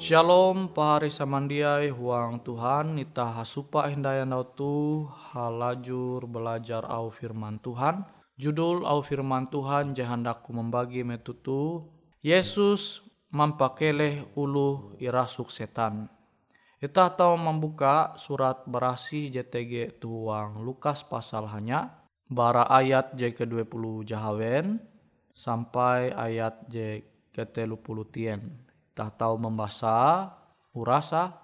Shalom pahari samandiai huang Tuhan ita hasupa hindayan tu halajur belajar au firman Tuhan. Judul au firman Tuhan jahandaku membagi metutu Yesus mampakeleh ulu irasuk setan. Kita tahu membuka surat berasi JTG tuang Lukas pasal hanya bara ayat J ke-20 Jahawen sampai ayat J ke-30 tien tah tahu membaca urasa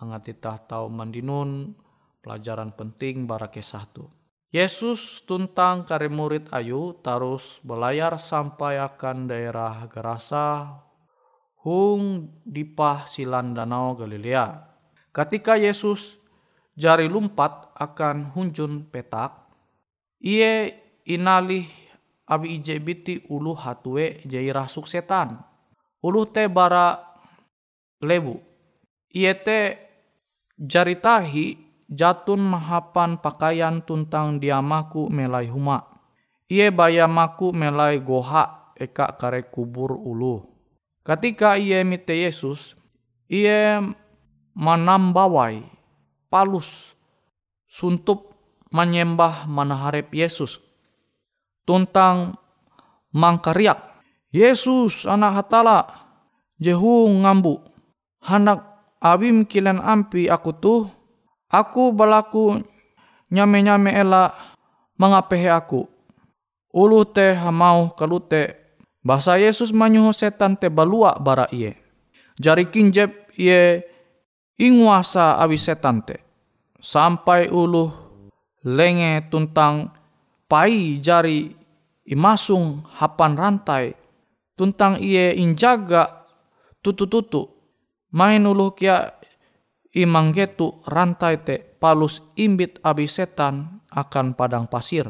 angat tah tahu mandinun pelajaran penting bara kisah tu. Yesus tuntang kare murid ayu terus belayar sampai akan daerah Gerasa hung dipah silan danau Galilea. Ketika Yesus jari lumpat akan hunjun petak, ia inalih abi ije biti ulu hatue jai rasuk setan ulu te bara lebu Ie te jari tahi jatun mahapan pakaian tuntang diamaku melai huma. Ie bayamaku melai goha eka kare kubur ulu. Ketika ie mite Yesus, ie manambawai palus suntup menyembah manaharep Yesus. Tuntang mangkariak Yesus anak hatala jehu ngambu. Hendak abim kilen ampi aku tuh aku balaku nyame nyame ela mengapehe aku. Ulu teh mau kalute bahasa Yesus manyuh setan te balua bara iye. Jari kinjep iye inguasa abi setan te. Sampai ulu lenge tuntang pai jari imasung hapan rantai tuntang iye injaga tutu-tutu main ulu kia imang getu rantai te palus imbit abi setan akan padang pasir.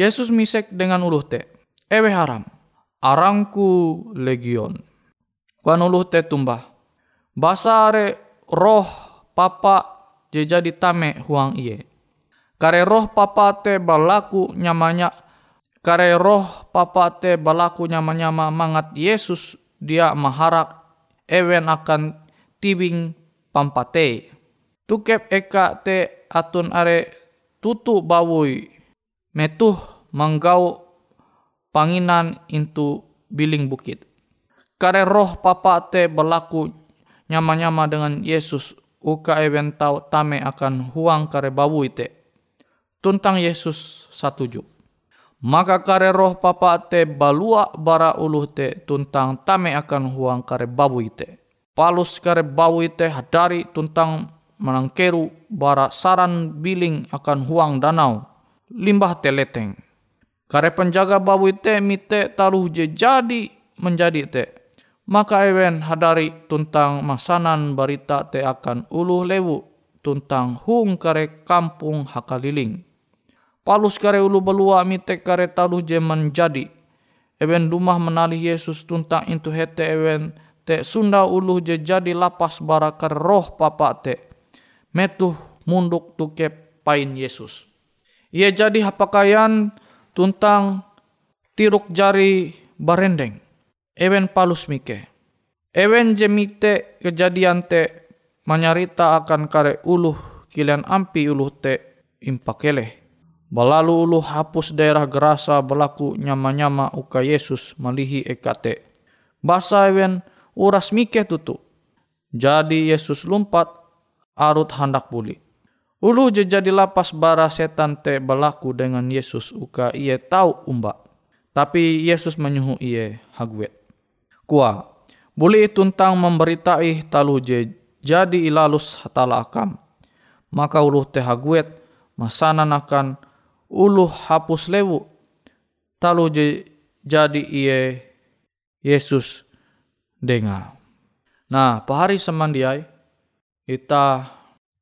Yesus misek dengan uluh te, ewe haram, arangku legion. Kuan uluh te tumbah, basare roh papa jadi tame huang iye. Kare roh papa te balaku nyamanya Kare roh papa te balaku nyama-nyama mangat Yesus dia maharak ewen akan tibing pampate. Tukep eka te atun are tutu bawui metuh manggau panginan intu biling bukit. Kare roh papa te balaku nyama-nyama dengan Yesus uka ewen tau tame akan huang kare bawui te. Tuntang Yesus satuju maka kare roh papa te balua bara uluh te tuntang tame akan huang kare babu ite. Palus kare babu ite hadari tuntang menangkeru bara saran biling akan huang danau. Limbah teleteng. Kare penjaga babu ite mite taruh je jadi menjadi te. Maka ewen hadari tuntang masanan barita te akan uluh lewu tuntang hung kare kampung hakaliling Palus kare ulu belua mite kare talu je menjadi. Ewen rumah menali Yesus tuntang intu hete ewen te sunda ulu je jadi lapas barakar roh papa te. Metuh munduk tukep pain Yesus. Ia jadi hapakayan tuntang tiruk jari barendeng. Ewen palus mike. Ewen jemite kejadian te menyarita akan kare uluh kilian ampi uluh te impakeleh Balalu ulu hapus daerah gerasa berlaku nyama-nyama uka Yesus malihi ekate. Basa ewen uras mike tutu. Jadi Yesus lumpat arut hendak puli. Ulu je jadi lapas bara setan te berlaku dengan Yesus uka ia tahu umba. Tapi Yesus menyuhu ia hagwet. Kua, buli tuntang memberitai talu je jadi ilalus hatala akam. Maka ulu te hagwet masanan akan uluh hapus lewu talu je, jadi iye Yesus dengar. Nah, pahari semandiai kita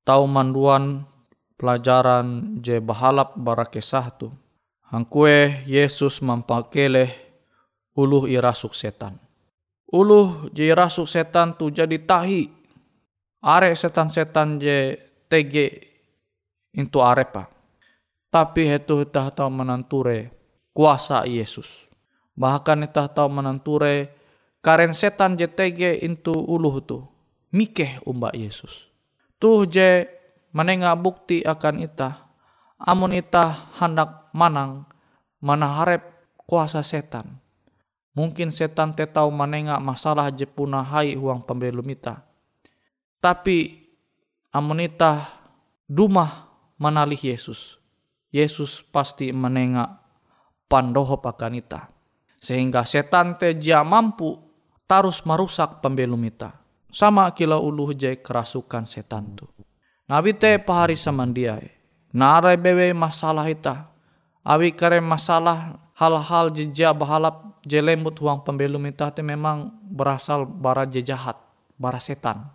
tahu manduan pelajaran je bahalap barakesah tu. Hangkue Yesus mampakele uluh irasuk setan. Uluh je irasuk setan tu jadi tahi. Are setan-setan je tege into arepa tapi itu kita tahu menanture kuasa Yesus. Bahkan tahu menanture karen setan JTG itu uluh tu. mikeh umba Yesus. Tuh je menengah bukti akan ita. Amun ita hendak manang mana harap kuasa setan. Mungkin setan te tahu menengah masalah je punah hai uang pembelum ita. Tapi amun ita dumah menalih Yesus. Yesus pasti menengah pandoho pakan ita. Sehingga setan te jia mampu tarus merusak pembelum ita. Sama kila uluh je kerasukan setan tu. Nabi te pahari samandiai. Narai bewe masalah ita. Awi kare masalah hal-hal jejak bahalap jelembut huang pembelum ita te memang berasal bara jejahat, bara setan.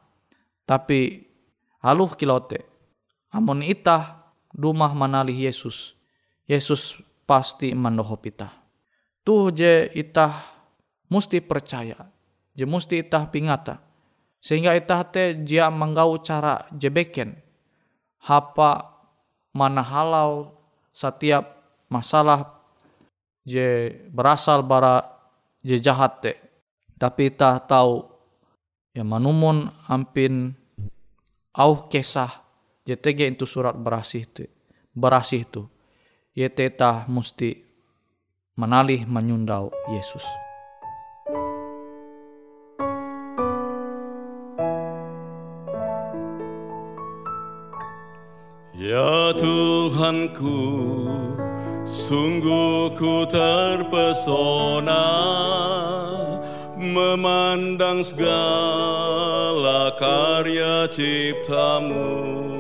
Tapi haluh kilote. Amun ita rumah manalih Yesus. Yesus pasti mandohop ita. Tuh je ita musti percaya. Je musti ita pingata. Sehingga ita te jia menggau cara jebeken hapa mana halau setiap masalah je berasal bara je jahat te. Tapi ta tahu ya manumun ampin au kesah tege itu surat berasih tu berasih tu ye ta musti menalih menyundau Yesus. Ya Tuhanku, sungguh ku terpesona memandang segala karya ciptamu.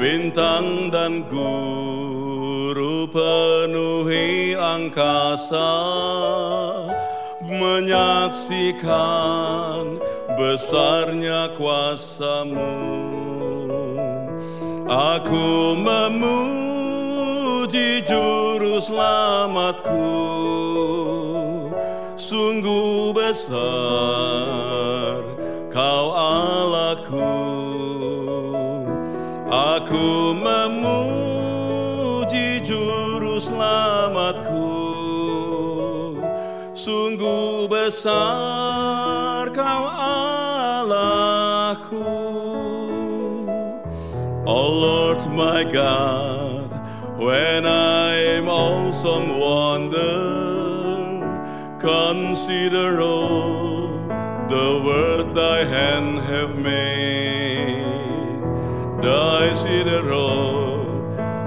Bintang dan guru penuhi angkasa menyaksikan besarnya kuasamu. Aku memuji juru selamatku Sungguh besar kau Allahku Aku memuji juru selamatku Sungguh besar kau Allahku Oh Lord my God, when I am awesome wonder, consider all the word thy hand have made. The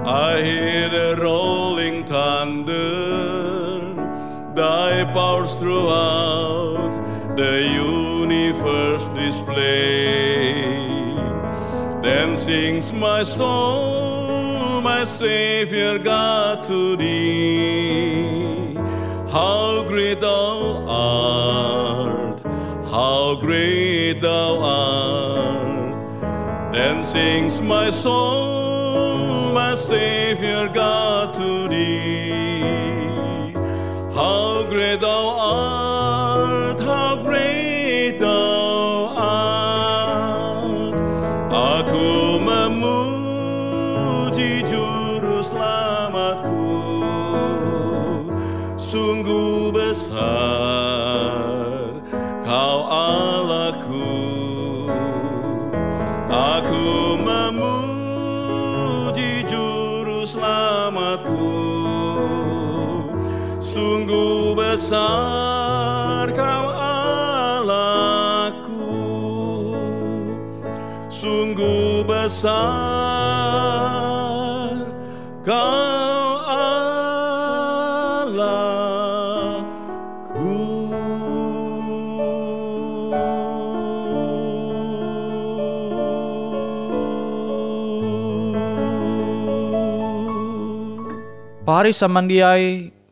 I hear the rolling thunder, thy powers throughout the universe display. Then sings my soul, my Savior God to thee. How great thou art, how great thou art. Then sings my soul, my Savior God to thee. How great thou art, Sungguh besar kau Allahku. Sungguh besar kau Allahku. Pahari samandiai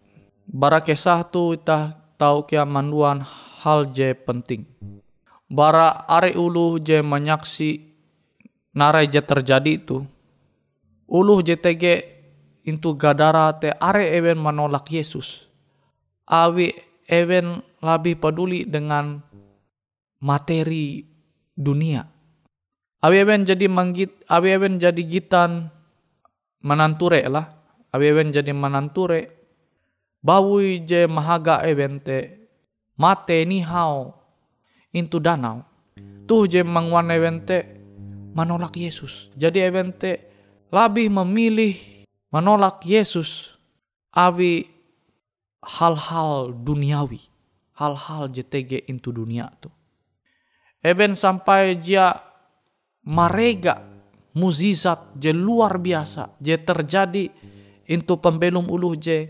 bara kesah tu itah tahu kia manduan hal je penting. Bara are ulu je menyaksi narai je terjadi itu. Ulu je tege intu gadara te are ewen menolak Yesus. Awi ewen lebih peduli dengan materi dunia. Awi ewen jadi manggit, awi ewen jadi gitan menanture lah. Awi ewen jadi menanture. Bawi je mahaga ewen te mate ni hao intu danau. tuh je mangwan evente menolak Yesus. Jadi evente lebih memilih menolak Yesus awi hal-hal duniawi, hal-hal JTG into dunia tuh. Even sampai dia marega muzizat je luar biasa je terjadi into pembelum uluh je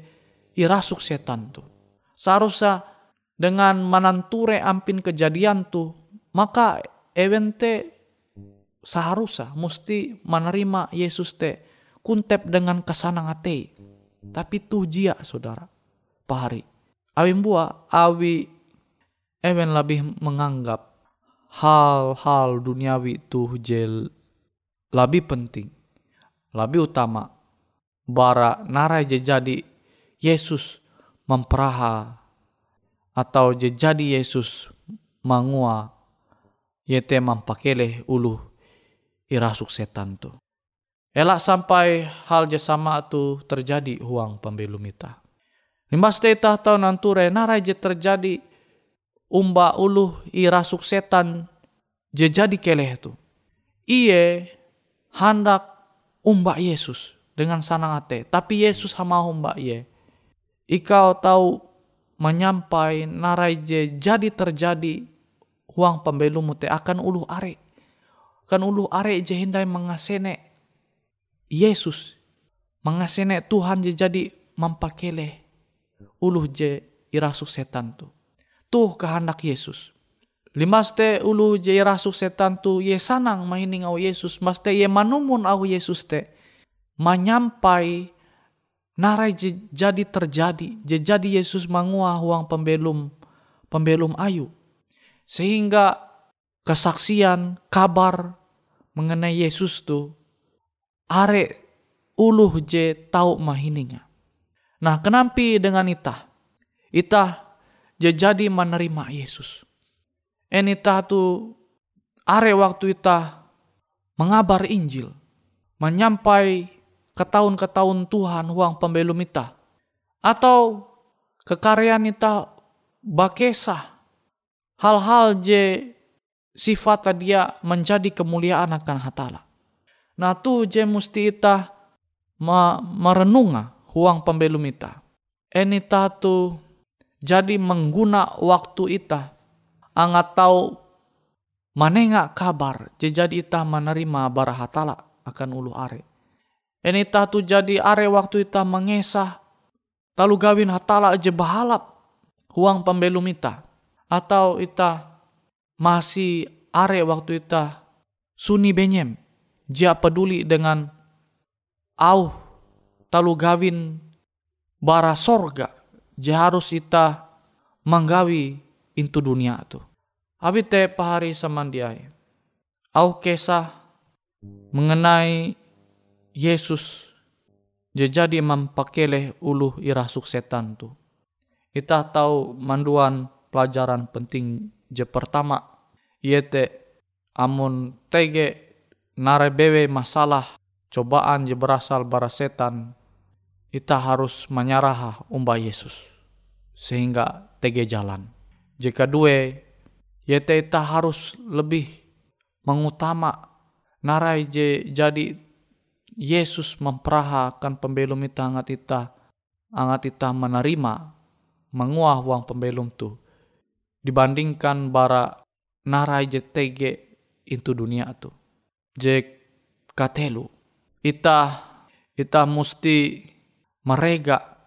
irasuk setan tuh. Seharusnya dengan mananture ampin kejadian tuh maka evente seharusnya mesti menerima Yesus te kuntep dengan kesanang ate. Tapi tuh jia saudara pahari. Awi bua awi even lebih menganggap hal-hal duniawi tuh jel lebih penting, lebih utama. Bara narai jadi Yesus memperaha atau jadi Yesus mangua yete mampakele ulu irasuk setan tu. Elak sampai hal sama tu terjadi huang pembelum ita. Limas teta tau nanture narai je terjadi umba ulu irasuk setan je jadi keleh tu. Iye hendak umba Yesus dengan sanang ate. Tapi Yesus sama umba iye. Ikau tahu menyampai narai je jadi terjadi huang pembelum te akan ulu are. Akan ulu are je hindai mengasene Yesus. Mengasene Tuhan je jadi mampakele ulu je irasuk setan tu tuh kehendak Yesus. Limaste ulu je rasuk setan tu ye sanang mahining au Yesus. Maste ye manumun au Yesus te. Menyampai narai jadi terjadi. Jadi Yesus mangua huang pembelum pembelum ayu. Sehingga kesaksian kabar mengenai Yesus tu are ulu je tau mahiningnya. Nah, kenampi dengan itah? Itah jadi menerima Yesus. Enita tu are waktu ita mengabar Injil, menyampai ke tahun ke tahun Tuhan uang pembelum ita, atau kekaryaan ita bakesa hal-hal je sifat dia menjadi kemuliaan akan hatala. Nah tu je musti ita ma merenunga huang pembelum ita. Enita tu jadi mengguna waktu ita angat tahu manenga kabar jadi ita menerima barahatala akan ulu are. Ini tu jadi are waktu ita mengesah talu gawin hatala aja bahalap huang pembelum ita. Atau ita masih are waktu ita suni benyem. Jia peduli dengan au talu gawin bara sorga je harus ita manggawi into dunia tu. Abi te pahari samandiai. Au kesah mengenai Yesus jadi mampakele ulu irasuk setan tu. Ita tahu manduan pelajaran penting je pertama yete amun tege narebewe masalah cobaan je berasal bara setan kita harus menyerah umba Yesus sehingga tege jalan. Jika dua, yete kita harus lebih mengutama narai je jadi Yesus memperahakan pembelum kita angat kita angat kita menerima menguah uang pembelum tu dibandingkan bara narai je tege itu dunia tu. Je katelu. Ita ita musti mereka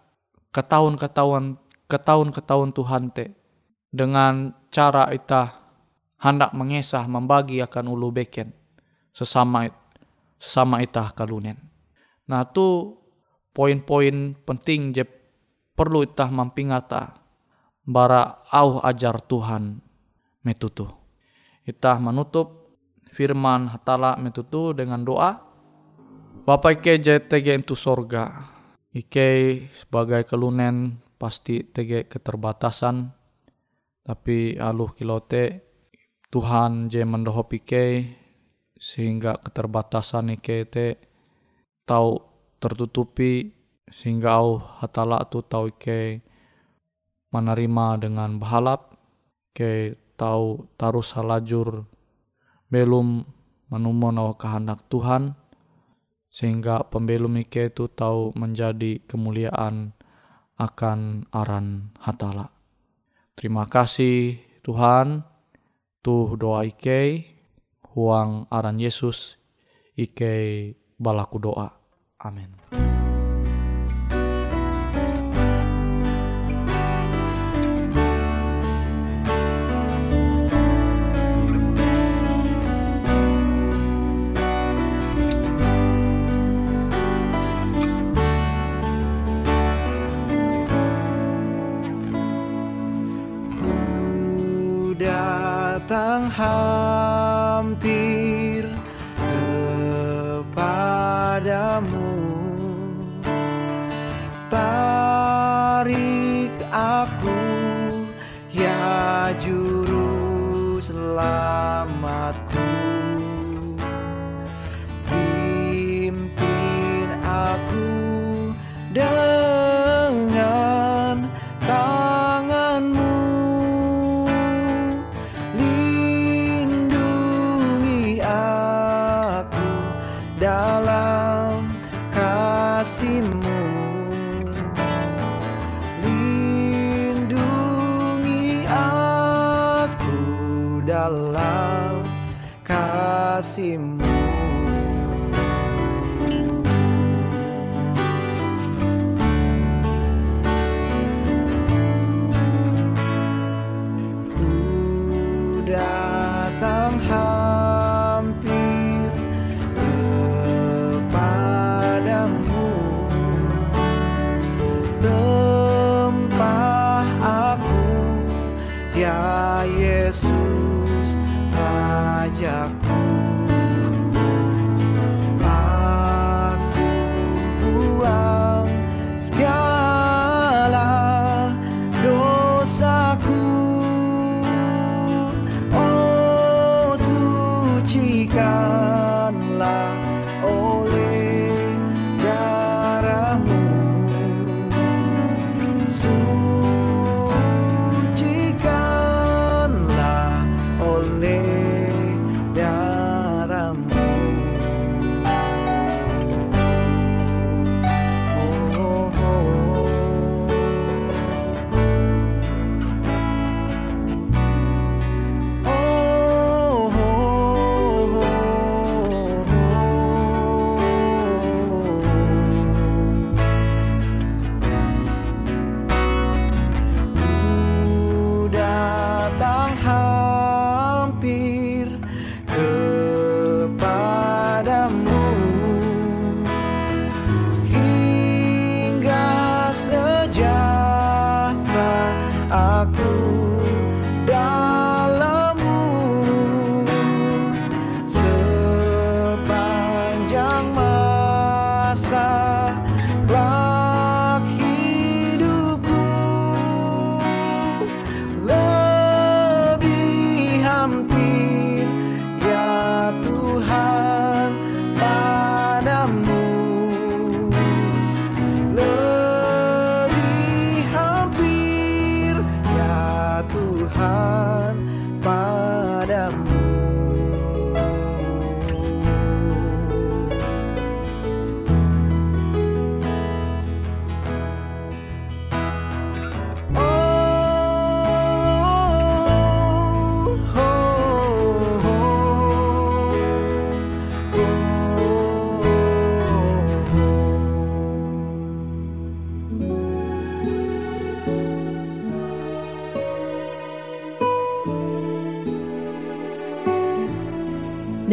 ke tahun ke tahun ke tahun ke tahun Tuhan te dengan cara ita hendak mengesah membagi akan ulu beken sesama sesama ita kalunen. Nah tu poin-poin penting je perlu ita mampingata bara au ajar Tuhan metutu. Ita menutup firman hatala metutu dengan doa. Bapak ke JTG itu sorga Ike sebagai kelunen pasti tege keterbatasan tapi aluh kilote Tuhan je mendoho pike sehingga keterbatasan ike te tau tertutupi sehingga au hatala tu tau ike menerima dengan bahalap ke tau taruh salajur belum menumon au kehendak Tuhan sehingga pembelum Ike itu tahu menjadi kemuliaan akan aran hatala. Terima kasih Tuhan, tuh doa Ike, huang aran Yesus, Ike balaku doa. Amin.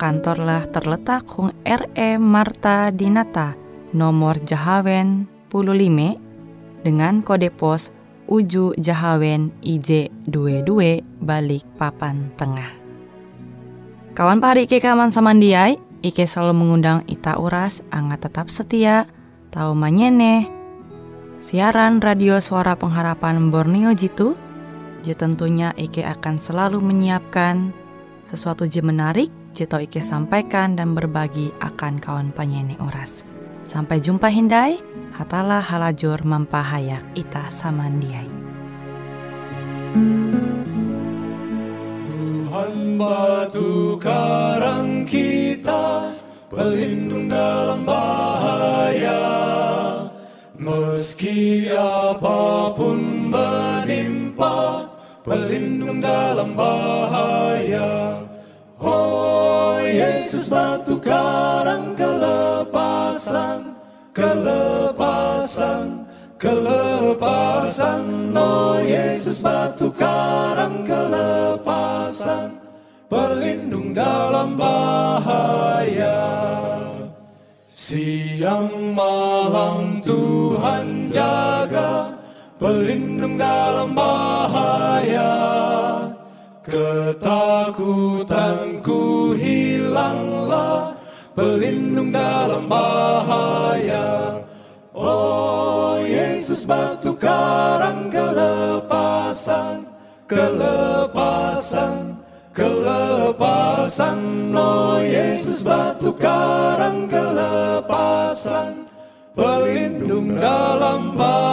kantorlah terletak Hung RE Marta Dinata, nomor Jahawen 15 dengan kode pos Uju Jahawen IJ22 balik papan tengah. Kawan pahari Ike kaman samandiai, Ike selalu mengundang Ita Uras, angga tetap setia, tahu manyene, siaran radio suara pengharapan Borneo Jitu, je tentunya Ike akan selalu menyiapkan sesuatu je menarik, tau Ike sampaikan dan berbagi akan kawan penyanyi Uras. Sampai jumpa Hindai, hatalah halajur mempahayak ita samandiai. Tuhan batu karang kita Pelindung dalam bahaya Meski apa pun menimpa Pelindung dalam bahaya Yesus batu karang kelepasan Kelepasan Kelepasan. Oh Yesus batu karang kelepasan Pelindung dalam bahaya. Siang malam Tuhan jaga Pelindung dalam bahaya. Ketakutanku Pelindung dalam bahaya. Oh Yesus batu karang kelepasan Kelepasan Kelepasan. Oh Yesus batu karang kelepasan Pelindung dalam bahaya